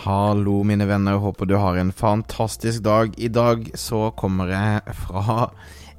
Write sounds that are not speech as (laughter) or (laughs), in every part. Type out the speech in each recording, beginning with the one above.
Hallo, mine venner. Håper du har en fantastisk dag. I dag så kommer jeg fra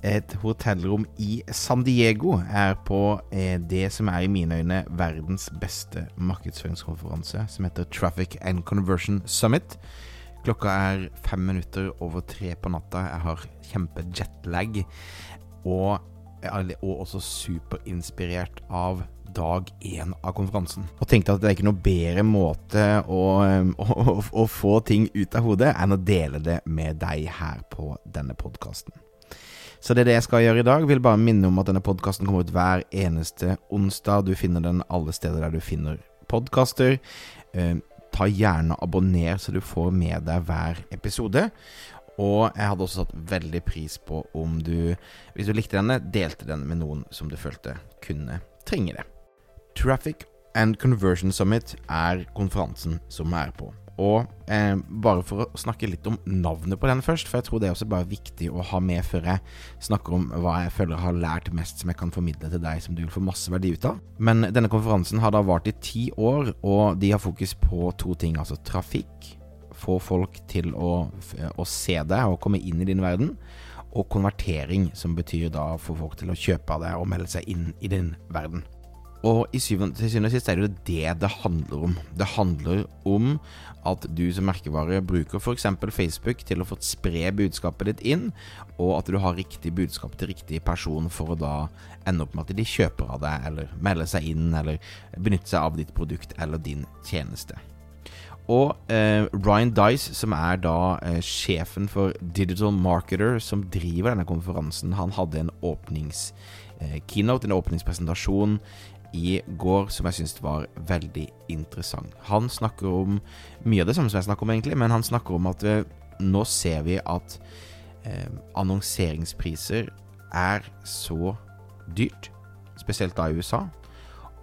et hotellrom i San Diego. Jeg er på eh, det som er i mine øyne verdens beste markedsføringskonferanse, som heter Traffic and Conversion Summit. Klokka er fem minutter over tre på natta. Jeg har kjempejetlag. Og, og også superinspirert av dag én av konferansen. Og tenkte at det er ikke noe bedre måte (laughs) å, å, å, få ting ut av hodet enn å dele det med deg her på denne podkasten. Så det er det jeg skal gjøre i dag. Vil bare minne om at denne podkasten kommer ut hver eneste onsdag. Du finner den alle steder der du finner podkaster. Ta gjerne abonner, så du får med deg hver episode. Og jeg hadde også satt veldig pris på om du, hvis du likte denne, delte den med noen som du følte kunne trenge det. Traffic and Conversion Summit er konferansen som er på. Og eh, bare for å snakke litt om navnet på den først, for jeg tror det er også bare viktig å ha med før jeg snakker om hva jeg føler jeg har lært mest som jeg kan formidle til deg, som du vil få masse verdi ut av. Men denne konferansen har da vart i ti år, og de har fokus på to ting, altså trafikk, få folk til å, å se deg og komme inn i din verden, og konvertering, som betyr da få folk til å kjøpe av deg og melde seg inn i din verden. Og i syvende, til syvende og sist er det jo det det handler om. Det handler om at du som merkevare bruker f.eks. Facebook til å få spre budskapet ditt inn, og at du har riktig budskap til riktig person for å da ende opp med at de kjøper av deg, eller melder seg inn, eller benytter seg av ditt produkt eller din tjeneste. Og eh, Ryan Dice, som er da eh, sjefen for Digital Marketer, som driver denne konferansen, han hadde en åpningskeynote, eh, en åpningspresentasjon i går som jeg syns var veldig interessant. Han snakker om mye av det samme som jeg snakker om, egentlig, men han snakker om at eh, nå ser vi at eh, annonseringspriser er så dyrt, spesielt da i USA,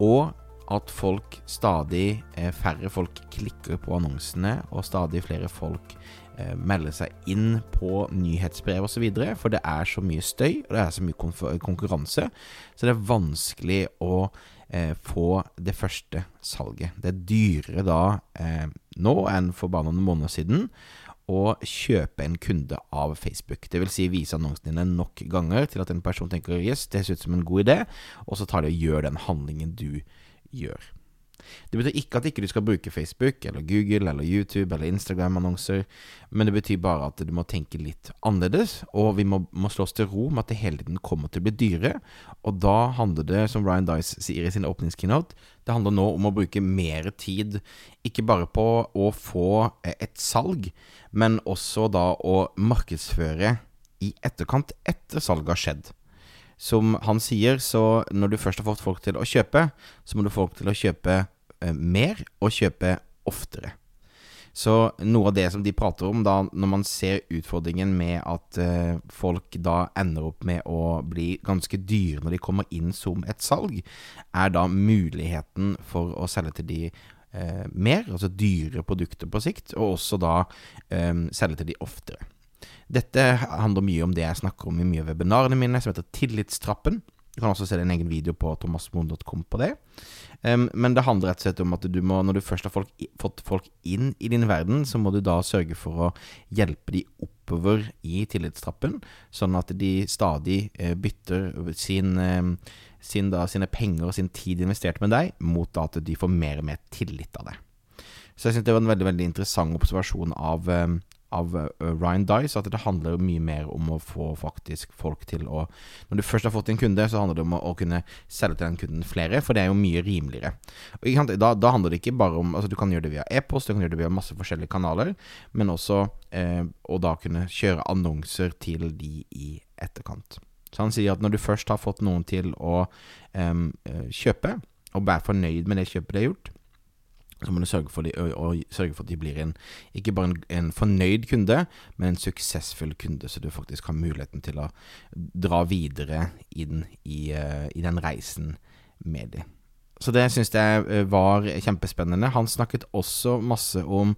og at folk stadig eh, færre folk klikker på annonsene, og stadig flere folk eh, melder seg inn på nyhetsbrev osv., for det er så mye støy, og det er så mye konkurranse, så det er vanskelig å eh, få det første salget. Det er dyrere da nå enn for bare noen måneder siden å kjøpe en kunde av Facebook. Det vil si vise annonsene dine nok ganger til at en person tenker yes, det ser ut som en god idé, og så tar de og gjør den handlingen du gjør. Det betyr ikke at ikke du skal bruke Facebook eller Google eller YouTube eller Instagram-annonser, men det betyr bare at du må tenke litt annerledes, og vi må, må slå oss til ro med at det hele tiden kommer til å bli dyrere. Og da handler det, som Ryan Dice sier i sin åpningskeynote, det handler nå om å bruke mer tid, ikke bare på å få et salg, men også da å markedsføre i etterkant etter salget har skjedd som han sier, så når du først har fått folk til å kjøpe, så må du få folk til å kjøpe eh, mer og kjøpe oftere. Så noe av det som de prater om da, når man ser utfordringen med at eh, folk da ender opp med å bli ganske dyre når de kommer inn som et salg, er da muligheten for å selge til de eh, mer, altså dyre produkter på sikt, og også da eh, selge til de oftere. Dette handler mye om det jeg snakker om i mye av webinarene mine, som heter Tillitstrappen. Du kan også se en egen video på thomasmoen.com på det. Um, men det handler rett og slett om at du må, når du først har folk, fått folk inn i din verden, så må du da sørge for å hjelpe de oppover i tillitstrappen, sånn at de stadig uh, bytter sin, uh, sin da, sine penger og sin tid investert med deg, mot at de får mer og mer tillit av deg. Så jeg syns det var en veldig veldig interessant observasjon av, um, av uh, Ryan Dice, at det handler mye mer om å få faktisk folk til å Når du først har fått en kunde, så handler det om å kunne selge til den kunden flere, for det er jo mye rimeligere. Og, da, da, handler det ikke bare om Altså, du kan gjøre det via e-post, du kan gjøre det via masse forskjellige kanaler, men også eh, å da kunne kjøre annonser til de i etterkant. Så han sier at når du først har fått noen til å eh, kjøpe, og være fornøyd med det kjøpet de har gjort, så må du sørge for, de, og, og sørge for at de blir en, ikke bare en, en, fornøyd kunde, men en suksessfull kunde, så du faktisk har muligheten til å dra videre inn i, uh, i den reisen med dem. Så det syns jeg eh, var kjempespennende. Han snakket også masse om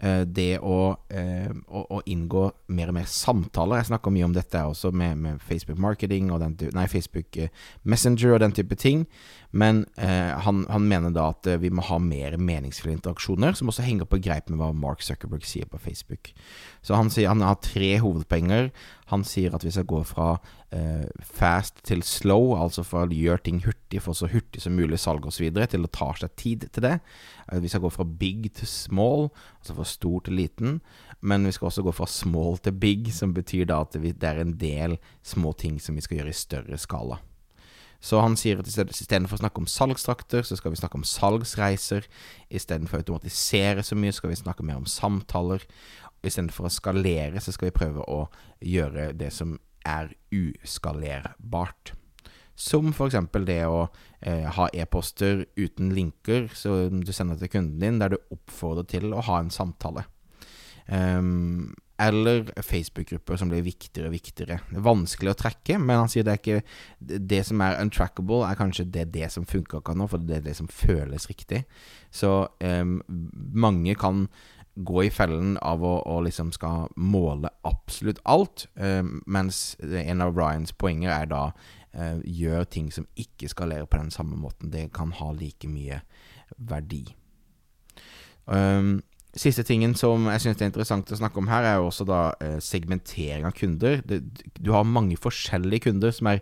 Eh, det å, eh, å, å, inngå mer og mer samtaler. Jeg snakker mye om dette også med, med Facebook Marketing og den, nei, Facebook Messenger og den type ting. Men eh, han, han, mener da at vi må ha mer meningsfulle interaksjoner, som også henger på greip med hva Mark Zuckerberg sier på Facebook. Så han sier han har tre hovedpoenger. Han sier at vi skal gå fra fast til slow, altså fra å gjøre ting hurtig, for så hurtig som mulig salg osv., til å ta seg tid til det. Eh, vi skal gå fra big til small, altså fra stor til liten. Men vi skal også gå fra small til big, som betyr da at det er en del små ting som vi skal gjøre i større skala. Så han sier at istedenfor å snakke om salgstrakter, så skal vi snakke om salgsreiser. Istedenfor å automatisere så mye, skal vi snakke mer om samtaler istedenfor å skalere, så skal vi prøve å gjøre det som er uskalerbart. Som f.eks. det å eh, ha e-poster uten linker som du sender til kunden din, der du oppfordrer til å ha en samtale. Um, eller Facebook-grupper som blir viktigere og viktigere. Det er vanskelig å trekke, men han sier det er ikke Det som er untrackable, er kanskje det, det som funker akkurat nå, for det er det som føles riktig. Så um, mange kan gå i fellen av å, å liksom skal måle absolutt alt, uh, mens en av Ryans poenger er da uh, gjør ting som ikke skalerer på den samme måten. Det kan ha like mye verdi. Um, Siste tingen som jeg syns er interessant å snakke om her, er også da eh, segmentering av kunder. Du har mange forskjellige kunder som er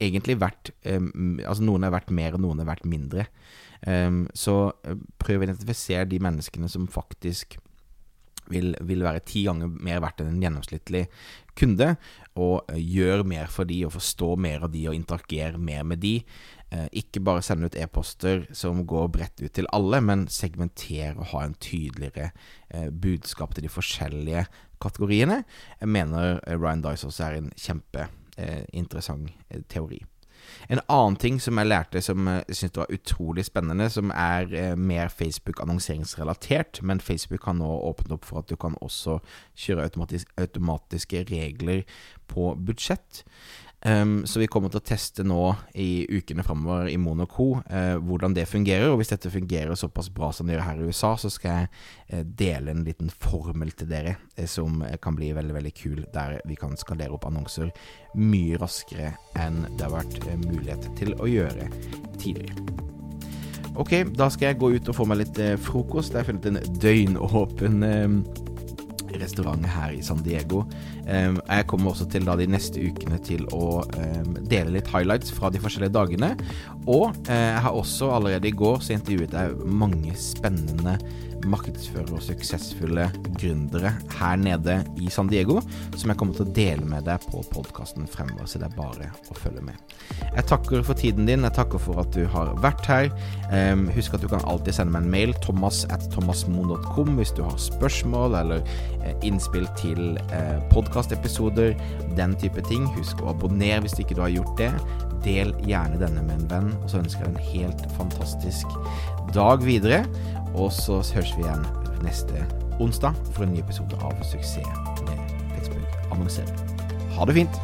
egentlig verdt um, Altså noen er verdt mer, og noen er verdt mindre. Um, så prøv å identifisere de menneskene som faktisk vil, vil, være ti ganger mer verdt enn en gjennomsnittlig kunde, og gjør mer for de, og forstå mer av de, og interagere mer med de. Uh, ikke bare sende ut e-poster som går bredt ut til alle, men segmentere og ha en tydeligere uh, budskap til de forskjellige kategoriene. Jeg mener Ryan Dice også er en kjempeinteressant teori. En annen ting som jeg lærte som jeg syntes var utrolig spennende, som er eh, mer Facebook-annonseringsrelatert, men Facebook har nå åpnet opp for at du kan også kjøre automatis automatiske regler på budsjett. Um, så vi kommer til å teste nå i ukene framover i Monaco uh, hvordan det fungerer. Og hvis dette fungerer såpass bra som det gjør her i USA, så skal jeg uh, dele en liten formel til dere uh, som kan bli veldig veldig kul, der vi kan skalere opp annonser mye raskere enn det har vært mulighet til å gjøre tidligere. Ok, da skal jeg gå ut og få meg litt frokost. Jeg har funnet en døgnåpen restaurant her i San Diego. Jeg kommer også til da de neste ukene til å dele litt highlights fra de forskjellige dagene. Og eh, jeg har også allerede i går så intervjuet jeg mange spennende markedsførere og suksessfulle gründere her nede i San Diego, som jeg kommer til å dele med deg på podkasten fremover, så det er bare å følge med. Jeg takker for tiden din, jeg takker for at du har vært her. Um, husk at du kan alltid sende meg en mail, thomas at thomasmoen.com, hvis du har spørsmål eller uh, innspill til uh, podkastepisoder, den type ting. Husk å abonnere hvis ikke du har gjort det. Del gjerne denne med en venn, og så ønsker jeg en helt fantastisk dag videre. Og så høres vi igjen neste onsdag for en ny episode av Suksess med Facebook annonsering. Ha det fint!